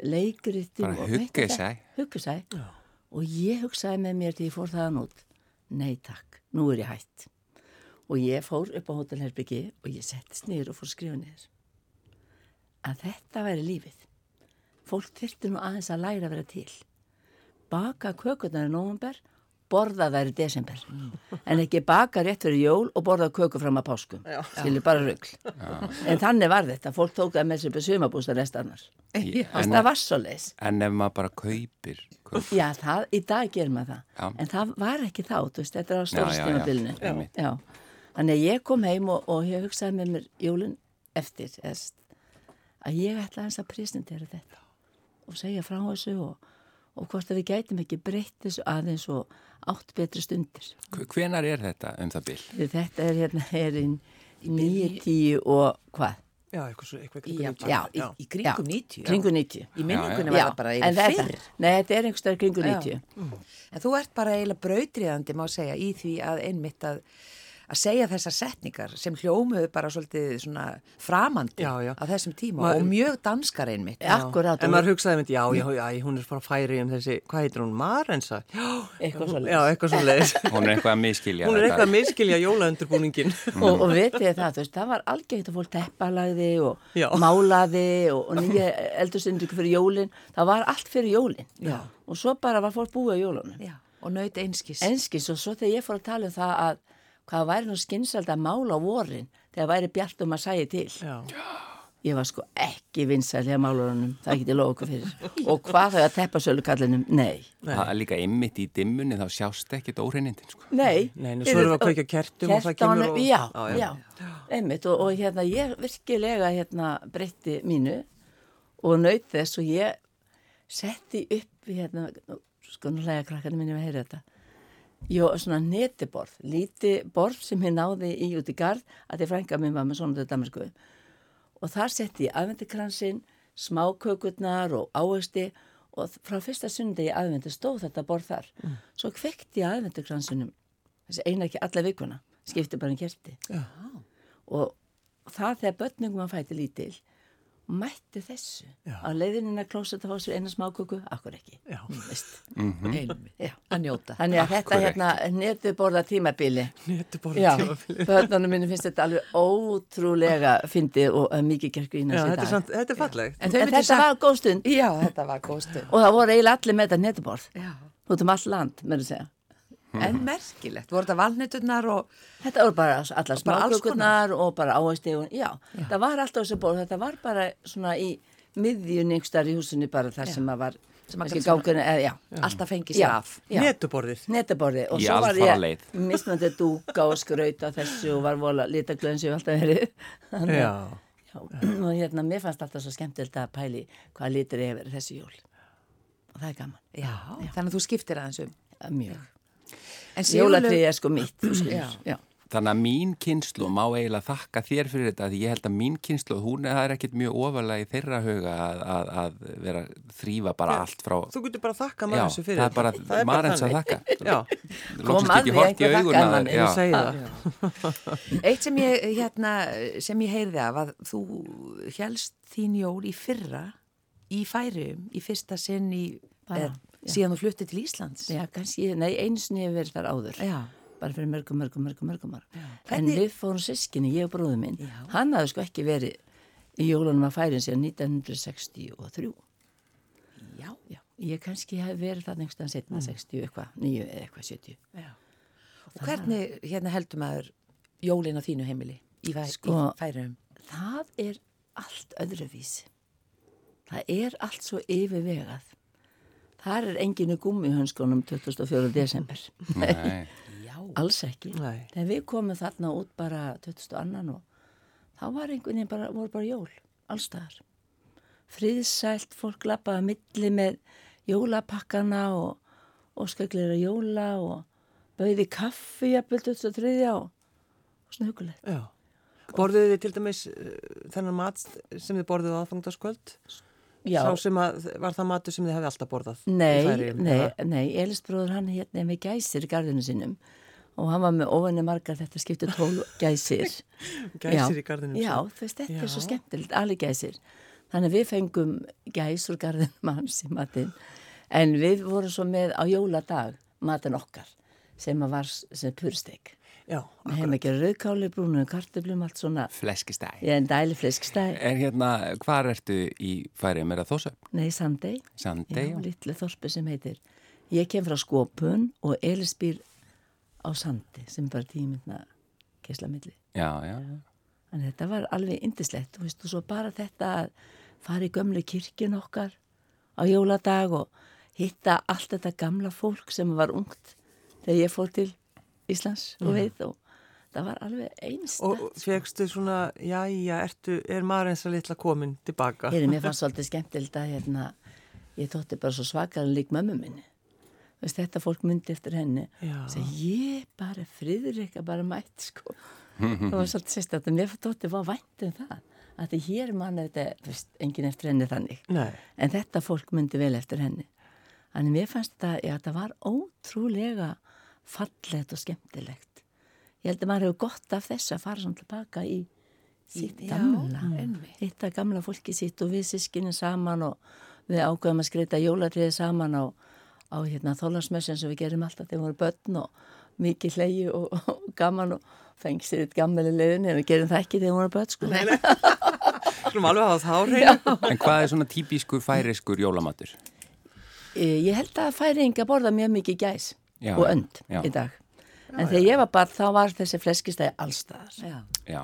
leikritum og þetta, huggesæ og ég hugsaði með mér því ég fór þaðan út nei takk, nú er ég hætt og ég fór upp á hótelherbyggi og ég settist niður og fór að skrifa niður. Að þetta væri lífið. Fólk þyrfti nú aðeins að læra að vera til. Baka kökurnar í nóvumber borða þær í desember. En ekki baka rétt fyrir jól og borða kökur fram að páskum. Skilur bara rugl. En þannig var þetta, fólk tók það með sér på sumabústa rest annars. En, það var svo leis en ef maður bara kaupir, kaupir já, það, í dag gerir maður það. Já. en það var ekki þá, þú veist, þetta er á Já, já, já, já. Þannig að ég kom heim og, og ég hugsaði með mér jólun eftir eðst, að ég ætla aðeins að presentera þetta og segja frá þessu og, og hvort að við gætum ekki breytt þessu aðeins og átt betri stundir Hve- hvenar er þetta um það bil? Því þetta er hérna er í nýju, tíu og hvað? Já, eitthvað, svo- eitthvað, Já, eitthvað, Já, í, í kringum 90. Kringu 90 Í minningunni Já, var það bara þetta- fyrr. Nei, þetta er einhverstaðar kringu Já. 90 En þú ert bara eiginlega brautriðandi, má segja, í því að einmitt að, að segja þessar setningar sem hljómuðu bara svolítið svona framandi Já, já. á þessum tíma Ma- og mjög danskar einmitt. Já. Akkurát, En og- maður hugsaði myndi, já, já, já, hún er frá færi um þessi, hvað heitir hún, Marensa? Já, Eitthvað svo já, eitthvað svo leiðis. Hún er eitthvað að miskilja hún er eitthvað að miskilja jólaundurbúningin. og, og vitið það, þú veist, það var algengt að fólk teppalagði og Já. málaði og, og nýja eldursynningu fyrir jólin það var allt fyrir jólin Já. og svo bara var fólk búið á jólunum Já, og naut einskis. enskis og svo þegar ég fór að tala um það að hvað væri nú skynsald að mála á vorin þegar væri bjart um að sæja til? Já. ég var sko ekki vinsæl hjá málurunum, það geti lofa okkur fyrir. Og hvað þau að teppa sölu kallinum, nei. Það er líka ymmit í dimmunni, þá sjást ekkit óhreinindin, sko. Nei, Nei, svo erum við að kveikja kertum og það kemur og- já, Já, já, já. einmitt og, og hérna ég virkilega hérna breytti mínu og naut þess og ég setti upp hérna, sko nú hlæga krakkarnir minni að heyra þetta Jó, svona netiborð, líti borð sem ég náði í út í garð að því frænka minn var með svona þetta damersku og þar setti ég aðvendikransinn, smákökurnar og ávexti og frá fyrsta sundi í aðvendi stóð þetta borð þar. Svo kvekti ég aðvendikransinum, þessi eina ekki alla vikuna, skipti bara en kerti. Já. Og það þegar börningum að fæti lítil, mætti þessu á leiðinina klósett að fá sér eina smáköku, akkur ekki. Já. Veist. Einmitt. Já. Að njóta. Þannig að þetta hérna netuborða tímabili. Netuborða Já, tímabili. börnunum minni finnst þetta alveg ótrúlega fyndið og uh, mikið gerku í Já, næst í þetta er, samt, þetta er fallegt. En En þetta sagt- var góð stund Já, þetta var góð stund. og það voru eiginlega allir með þetta netuborð. Já. Út um all land, með að segja. En merkilegt, voru þetta valneturnar og Þetta voru bara allar smákökurnar og bara áherslu og já, það var alltaf þessi borð, þetta var bara svona í miðjun yngstar í húsinu bara þar sem að var Sem að gangurinn, eða já, alltaf fengið sér já, af. já. Netuborðið. Netaborði og svo var ég mismöndi dúka og skrauta þessu og var vola litaglöðin sem ég alltaf verið. Já. Já, og hérna, mér fannst alltaf svo skemmtilegt að pæli hvað litur er verið þessi jól. Og það er gaman. Já, þannig að þú skiptir aðeins um. Er Mjög. Jólatrið er sko mitt, þú skilur. Já. Já. Þannig að mín kynslu má eiginlega þakka þér fyrir þetta því ég held að mín kynslu, hún það er ekkit mjög ofalega í þeirra huga að, að, að vera þrýfa bara allt frá Þú getur bara þakka Já, maður þessu fyrir. það er bara Marens að þakka Já, að ekki hort í einhver augun þakkaði að manni, já. ég segi það. Eitt sem ég, hérna, sem ég heyrði af að þú helst þín jól í fyrra í færium, í fyrsta sinn í, eð, síðan þú fluttið til Íslands. Já, kannski, nei, einu sinni hefur verið þar áður. Já. Bara fyrir mörgum, mörgum, mörgum, mörgum. En við fórum sískinni, ég og bróður minn, Já. hann hafði sko ekki verið í jólunum að færin síðan 1963. Já. Já, ég kannski hef verið það einhverstaðan setna, 60 eitthvað, 9 eða eitthvað 70. Og hvernig hérna heldur maður jólin á þínu heimili í, Sko- í færium? Það er allt öðruvísi. Það er allt svo yfirvegað. Þar er enginu gummihönskunum 24. desember. Nei. Já. alls ekki. Nei. Þegar við komum þarna út bara 22. og þá var einhvern veginn bara, voru bara jól, allstaðar. Friðsælt, fólk lappaði að milli með jólapakkana og, og skeglir að jóla og bauði kaffi jafnvel 23. og, svona hugulegt. Já. Borðuðu þið til dæmis uh, þennan mat sem þið borðuðu aðfangtaskvöld? Já, Sá sem að, var það matur sem þið hefði alltaf borðað? nei, nei, nei, Elisbróður hann hérna með gæsir í gardinu sinum og hann var með óvenni margar þetta skiptu tól gæsir. Gæsir Já. í garðinum Já, sínum. þú veist, þetta Já. er svo skemmtilegt, alveg gæsir. Þannig að við fengum gæs úr garðinum hans í matinn. En við vorum svo með á jóladag matinn okkar sem var sem purstek. Já, Við hefum ekki rauðkáli, brúnum, kartöflum, allt svona. Fleskistæ. Ég er en dæli fliskstæð. En hérna, hvar ertu í færiðum? Er það þósöp? Nei, Sandey. Sandey? Já, litlu þorpi sem heitir. Ég kem frá Skopun og Elis býr á Sandi sem bara tímynda keislamilli. Já, já, já. Þannig að þetta var alveg indislegt, þú veist, og svo bara þetta að fara í gömlu kirkjun okkar á jóladag og hitta allt þetta gamla fólk sem var ungt þegar ég fór til Íslands og veit og það var alveg einstætt. og fegstu svona, já, já, ertu, er maður eins að litla komin tilbaka? Heyrðu, mér fannst svolítið skemmtilegt að hérna, ég þótti bara svo svakalega lík mömmu minni. Veist, þetta fólk myndi eftir henni. Já. Segi, ég bara friðrika bara mætt, sko. það var svolítið að mér þótti var vænt um það. Að því hér manna þetta, veist, engin eftir henni þannig. Nei, En þetta fólk myndi vel eftir henni. Þannig mér fannst þetta, já, þetta var ótrúlega fallegt og skemmtilegt. Ég held að maður hefur gott af þess að fara svona tilbaka í sitt gamla. Hitta gamla fólki sitt og við sískinin saman og við ákveðum að skreita jólatriði saman á, á hérna, þólarsmessin sem við gerum alltaf þegar við vorum börn og mikið hlegi og, og gaman og fengið sér eitt gammali leiðinni en við gerum það ekki þegar við vorum börn sko. skulum alveg hafa það á hreinu. En hvað er svona típiskur færiskur jólamatur? Eh, Ég held að færinga borða mjög mikið gæs Já, og önd já. í dag. En þegar ég var bara, þá var þessi fleskistæði allstaðar. Já. Já.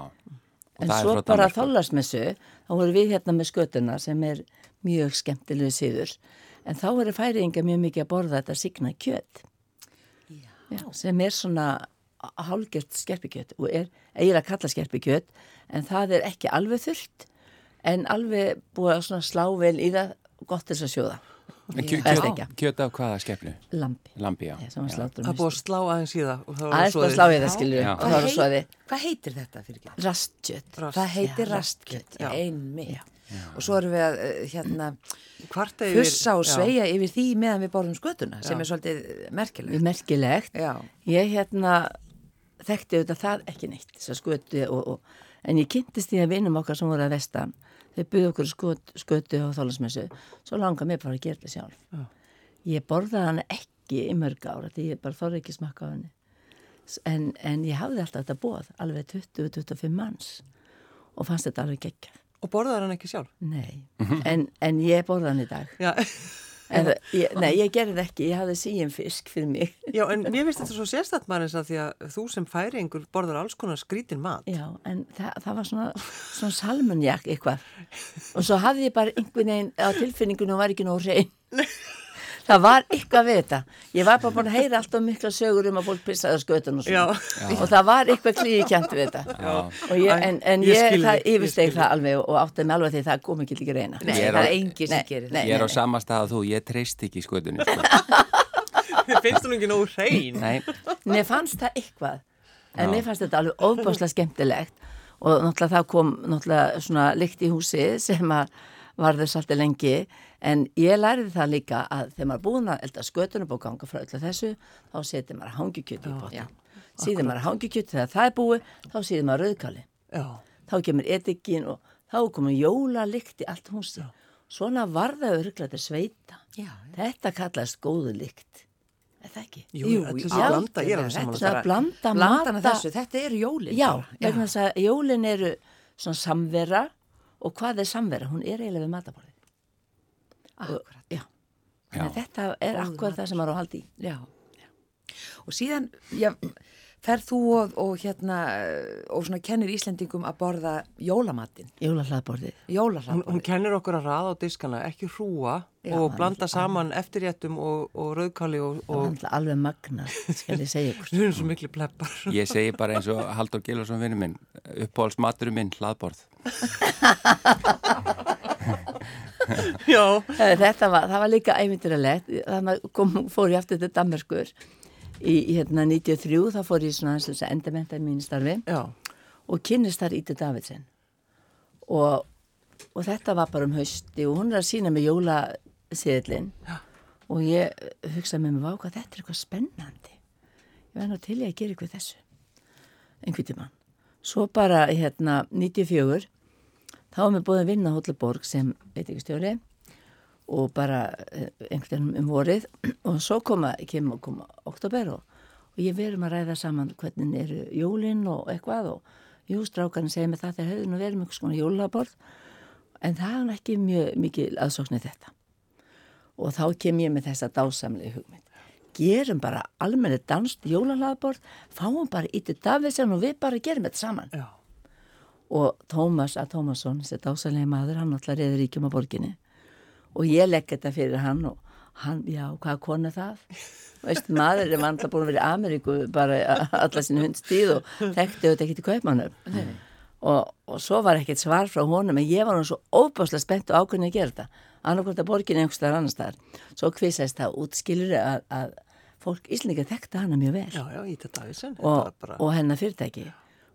Og En svo bara Danmörku. þállarsmessu, þá voru við hérna með skötuna sem er mjög skemmtilegu síður. En þá eru færinga mjög mikið að borða þetta signa kjöt. Já. sem er svona hálgjört skerpikjöt og er eiginlega að kalla skerpikjöt en það er ekki alveg þurrt en alveg búið að svona slá vel í það gott til þess að sjóða. Kjöt, kjöt af hvaða skepnu? Lampi. Lambi, já. Það búið að slá aðeins í það. og það var Aðeins bara soðið. slá í það og það var svo að þið Hvað heitir þetta fyrir ekki? rastjöt. Það heitir Já, rastkjöt, Já. einmitt. Og svo erum við að uh, hérna, Kvarta yfir- fussa og já. sveia yfir því meðan við borðum skötuna, sem er svolítið merkilegt. Merkilegt. Já. Ég hérna þekkti auðvitað það ekki neitt, þess að skötu og, og, en ég kynntist því að vinum okkar sem voru að vestan, þau buðu okkur skot, skötu og þólasmessu, svo langar mér bara að gera þetta sjálf. Já. Ég borðaði hana ekki í mörg ára, því ég bara þorði ekki smakka á henni. En, en ég hafði alltaf þetta bóð, alveg 20-25 manns og fannst þetta alveg geggjað. Og borðaði hann ekki sjálf? Nei, en, en ég borða hann í dag. Ég, nei, ég gerði ekki, ég hafði síðan fisk fyrir mig. Já, en mér finnst þetta svo sérstætt maður eins að því að þú sem færingur borðar alls konar skrítin mat. Já, en það, það var svona, svona salmonjak eitthvað. Og svo hafði ég bara einhvern veginn á tilfinningunum og var ekki nóg hrein. Það var eitthvað við þetta. Ég var bara búin að heyra alltaf mikla sögur um að fólk pissaði á skötun og svona. Já. Og það var eitthvað klíkjant við þetta. Já. Og ég, en, en Ég ég, það yfirsteg það alveg og áttaði mig alveg því það kom ekki líka reyna. Nei, er það er engin sem gerir nei. það. Ég er á sama stað að þú, ég treyst ekki í skötunni. Sko. finnst hún ekki nógu hrein? Nei, Mér fannst það eitthvað en mér fannst þetta alveg ofbáslega skemmtilegt og náttúrulega það kom náttúrulega svona lykt í húsi sem að varður svolítið lengi en ég læriði það líka að þegar maður er búin að elda skötunum og ganga frá öllu þessu þá setið maður hangikjöti í potin síðan maður hangikjöti þegar það er búið þá síðan maður rauðkáli Já. þá kemur etikin og þá komur jóla lykt í allt húsi svona var það örglega til sveita Já, þetta kallast góðu lykt er það ekki? Jú, Jú, jú, já, já, blanda, ég er þetta saman. Það að blanda mata- þessu, þetta eru jólin. Já, vegna þess að jólin eru svona samvera og hvað er samvera? Hún er eiginlega við mataborðið. Akkurat. Já, þannig að þetta er akkurat það sem maður á að halda í. Já. Og síðan, já, Ferð þú og, og hérna og svona kennir Íslendingum að borða jólamatinn, Jólahlaðborðið. Hún, hún jólahlaðborðið. kennir okkur að raða á diskana, ekki hrúa Já, og blanda saman eftirréttum og, og rauðkáli og, og alveg magnað, skal ég segja ykkur. við erum svo miklu pleppar. Ég segi bara eins og Haldur Gilvarsson vinnu minn, uppáhalds maturinn minn, hlaðborð. Eh, Þetta var, það var líka æmyndiralegt, þannig kom, fór ég aftur til Danmarkur í, hérna 93, þá fór ég svona aðeins að endamenta í mínu starfi já, og kynnist þar Íti Davidsen. Og, og þetta var bara um hausti og hún er að sína með jólasíðlinn og ég hugsaði með mig, vá hvað þetta er eitthvað spennandi. Ég var nú til ég að gera eitthvað þessu. Einhvern tímann. Svo bara hérna 94 þá var mér búin að vinna Hóllaborg sem veit ekki stjóri og bara eh, einhvern veginn um vorið. Og svo koma, kemur koma oktober og, og ég verum að ræða saman hvernig eru jólinn og eitthvað og jú, strákarinn segir mig það þegar hefur nú verið eitthvað svona jólaborð. En það er ekki mjög mikil aðsóknir þetta. Og þá kem ég með þessa dásamlega hugmynd. Gerum bara almenni danst jólalaborð fáum bara Íti Davidsen og við bara gerum þetta saman. Já. Og Tómas A. Tómasson, þessi dásalega maður, hann alltaf reyður ríkjum á borginni. Og ég legg þetta fyrir hann og hann, já, hvað konu það? Veist, maður er alltaf búin að vera í Ameríku bara alla sinni hundstíð og þekkti auðvitað ekki til kaupmannum og, og svo var ekkert svar frá honum en ég var nú svo óbáslega spennt og ákveðin að gera þetta. Annarkvæmt að borginni einhvers staðar annar staðar. Svo kvisast það útskilur að, að fólk íslendinga þekkti hana mjög vel. Já, já, og, og hennar fyrirtæki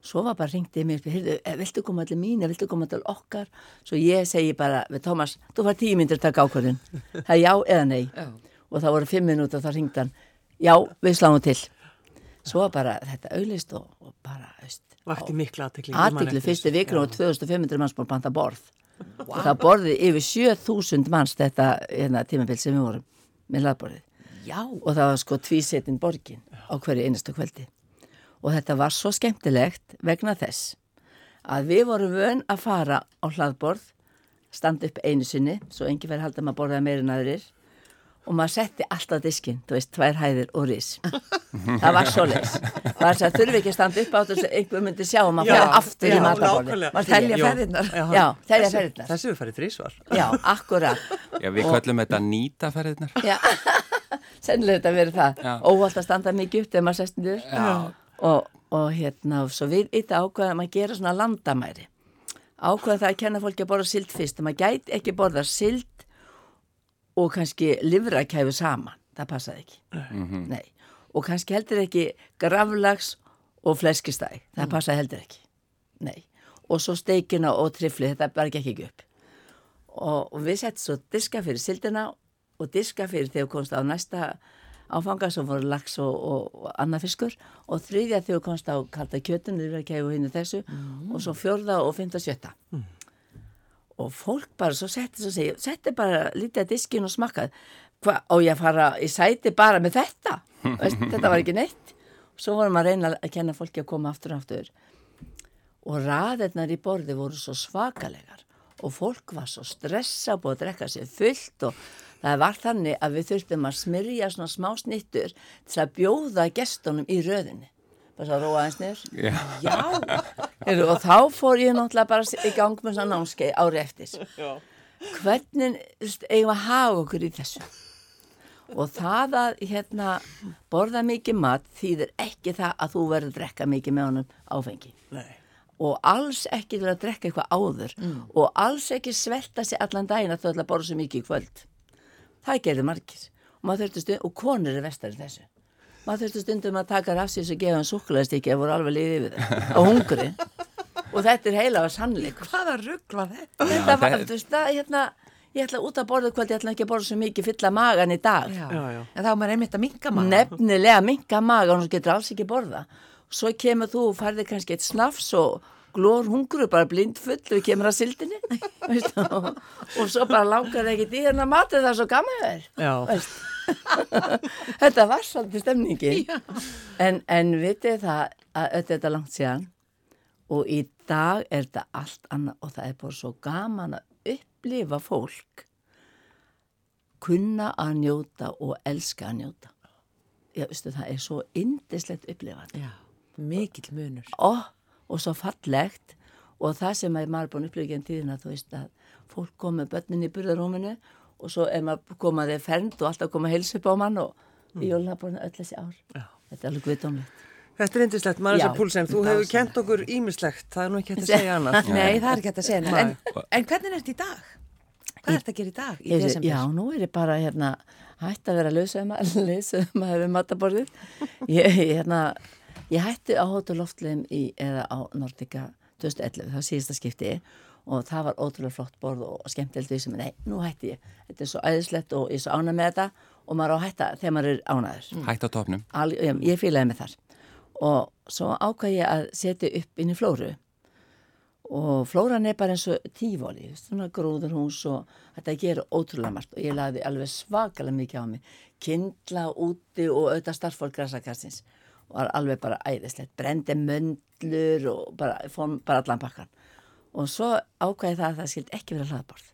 svo var bara ringtið mér eh, viltu koma allir mín, viltu koma allir okkar? Svo ég segi bara við Tómas þú var tíu myndir að taka ákvörðin það er já eða nei. Já. og það voru fimm minút og þá ringdi hann. Já, við sláum til. Svo bara þetta auðlist og, og bara Vakti mikla aðtekli. aðtikli fyrstu vikru og 2500 manns búin að panta borð. Og það borðið yfir 7000 manns þetta hérna, tímabill sem við vorum með laðborðið. Já, og það var sko tvísetin borgin á hverju einastu kvöldi og þetta var svo skemmtilegt vegna þess að við vorum vön að fara á hlaðborð standa upp einu sinni svo engi færi halda maður borðaði meira en aðrir og maður setti alltaf diskinn, þú veist, tvær hæðir og ris það var svo leis það þurfi ekki að standa upp á þess að einhver myndi sjá og maður Já, færi aftur já, í nákvæmlega. Maður telja ferðirnar. Já, telja ferðirnar Þessi við færið þrísvar. Já, akkurat Já, við köllum þetta nýtaferðirnar. Já, sennilega þetta verið það Já. óvald að standa mikið upp þegar maður sest niður Já. Og, og hérna og svo við eitt ákveðum að gera svona landamæri. Ákveðum það að kenna fólki að borða sild fyrst maður gæti ekki borða sild og kannski livrakæfu saman. Það passaði ekki. Nei. og kannski heldur ekki gravlags og fleskistæg það passaði heldur ekki. Nei. og svo steikina og trifli þetta bara gekk ekki upp. Og, og við settum svo diska fyrir sildina og diska fyrir þegar komst á næsta áfanga sem voru lax og, og, og annað fiskur. Og þriðja þegar komst á kalda kjötun, verður að kæfa hinn þessu og svo fjórða og fymta sjötta. Og fólk bara svo setti svo segja, setti bara lítið að diskin og smakkað. Hvað á ég að fara í sæti bara með þetta? Veist, þetta var ekki neitt. Og svo vorum að reyna að kenna fólki að koma aftur og aftur. Og raðirnar í borði voru svo svakalegar. Og fólk var svo stressa búið að drekka sér fullt og það var þannig að við þurftum að smyrja svona smá snittur til að bjóða gestunum í röðinni. Bara svo að róa eins niður. Já. Já, Heru, og þá fór ég náttúrulega bara í gang með svona námskeið ári eftir. Hvernig þú veist, eigum að hafa okkur í þessu? Og það að hérna borða mikið mat þýðir ekki það að þú verður að drekka mikið með honum áfengi. Nei. og alls ekki til að drekka eitthvað áður. Og alls ekki svelta sig allan daginn að þú ætla að borða svo mikið í kvöld það gerði margir og, maður þurfti stund, og konur er vestar í þessu maður þurfti stundum að taka rafsins og gefa hann súkulæðstíki ef voru alveg liðið við það á hungri og þetta er heila að sannleik hvaða rugg var þetta? þetta var, þú veist, það, hérna ég ætla út að borða kvöld, ég ætla ekki að borða svo mikið fylla magan í dag Já. Já, já. En þá er maður einmitt að minka maður. nefnilega minka magan og þú getur alls ekki borða svo kemur þú og færði kannski eitt snafs og glór hungru bara blind full og kemur að sildinni. Og, og svo bara það ekki í hérna matið það er svo gaman þér. Þetta var svolítið stemningi en, en vitið það að þetta er langt síðan? Og í dag er þetta allt annað og það er bara svo gaman að upplifa fólk. Kunna að njóta og elska að njóta. Já, veistu, það er svo indislegt upplifan Já. mikill munur. Ó, og svo fallegt og það sem að maður er búin upplifið genn tíðina þú veist að fólk kom með börnin í burðarúminu og svo er maður komaði fernd og alltaf koma að heilsa upp á mann og mm. í jólunabórinu öll þessi ár Já. þetta er alveg guðdómlegt Þetta er indislegt, Marisa Púlsen, þú hefur kent okkur ímislegt, það er nú ekki hægt að segja annað. Nei, það er ekki hægt að segja. Nei. En, en hvernig er þetta í dag? Hvað er þetta að gera í dag, í desember? Já, nú er ég bara hérna hætti að vera lausaðum að hefur mataborðið ég, hérna, ég hætti á Hótel Loftleim í, eða á Nordica 2011, það var síðasta skipti og það var ótrúlega flott borð og skemmtilegt við sem, nei, nú hætti ég. Þetta er svo æðislegt og ég er svo ánað með þetta og maður á að hætta þegar maður er ánaður Hætt á topnum. Al, ég, ég fílaði mig þar. Og svo ákvað ég að setja upp inn í flóru. Og flóran er bara eins og tífóli, svona gróðurhús og þetta gerir ótrúlega margt og ég lagði alveg svakalega mikið á mig. Kindla úti og auðvitað starffólk græsakarsins og var alveg bara æðislegt, brendi möndlur og bara, fór bara allan bakkan og svo ákvæði það að það skildi ekki vera hlaðborð.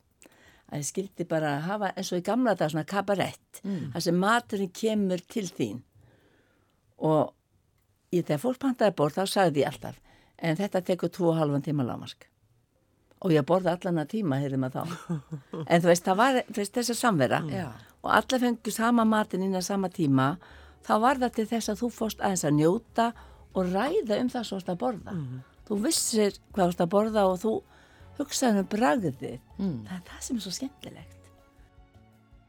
Að ég skildi bara hafa eins og í gamla dag svona kabarett mm. þar sem maturinn kemur til þín. Og ég, þegar fólk pantaði borð þá sagði ég alltaf en þetta tekur tvo og halvan tíma lámark og ég borði allan að tíma heyrði maður þá. En þú veist, það var þess að samvera Já. og alla fengu sama matin inn að sama tíma þá var það til þess að þú fórst aðeins að njóta og ræða um það svo að borða þú vissir hvað þú að borða og þú hugsaði um bragðið það er það sem er svo skemmtilegt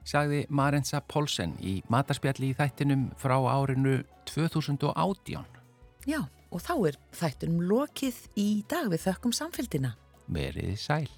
Sagði Marensa Polsen í matarspjalli í þættinum frá árinu 2018. Já, og þá er þættunum lokið í dag við þökkum samfélgina. Verið sæl.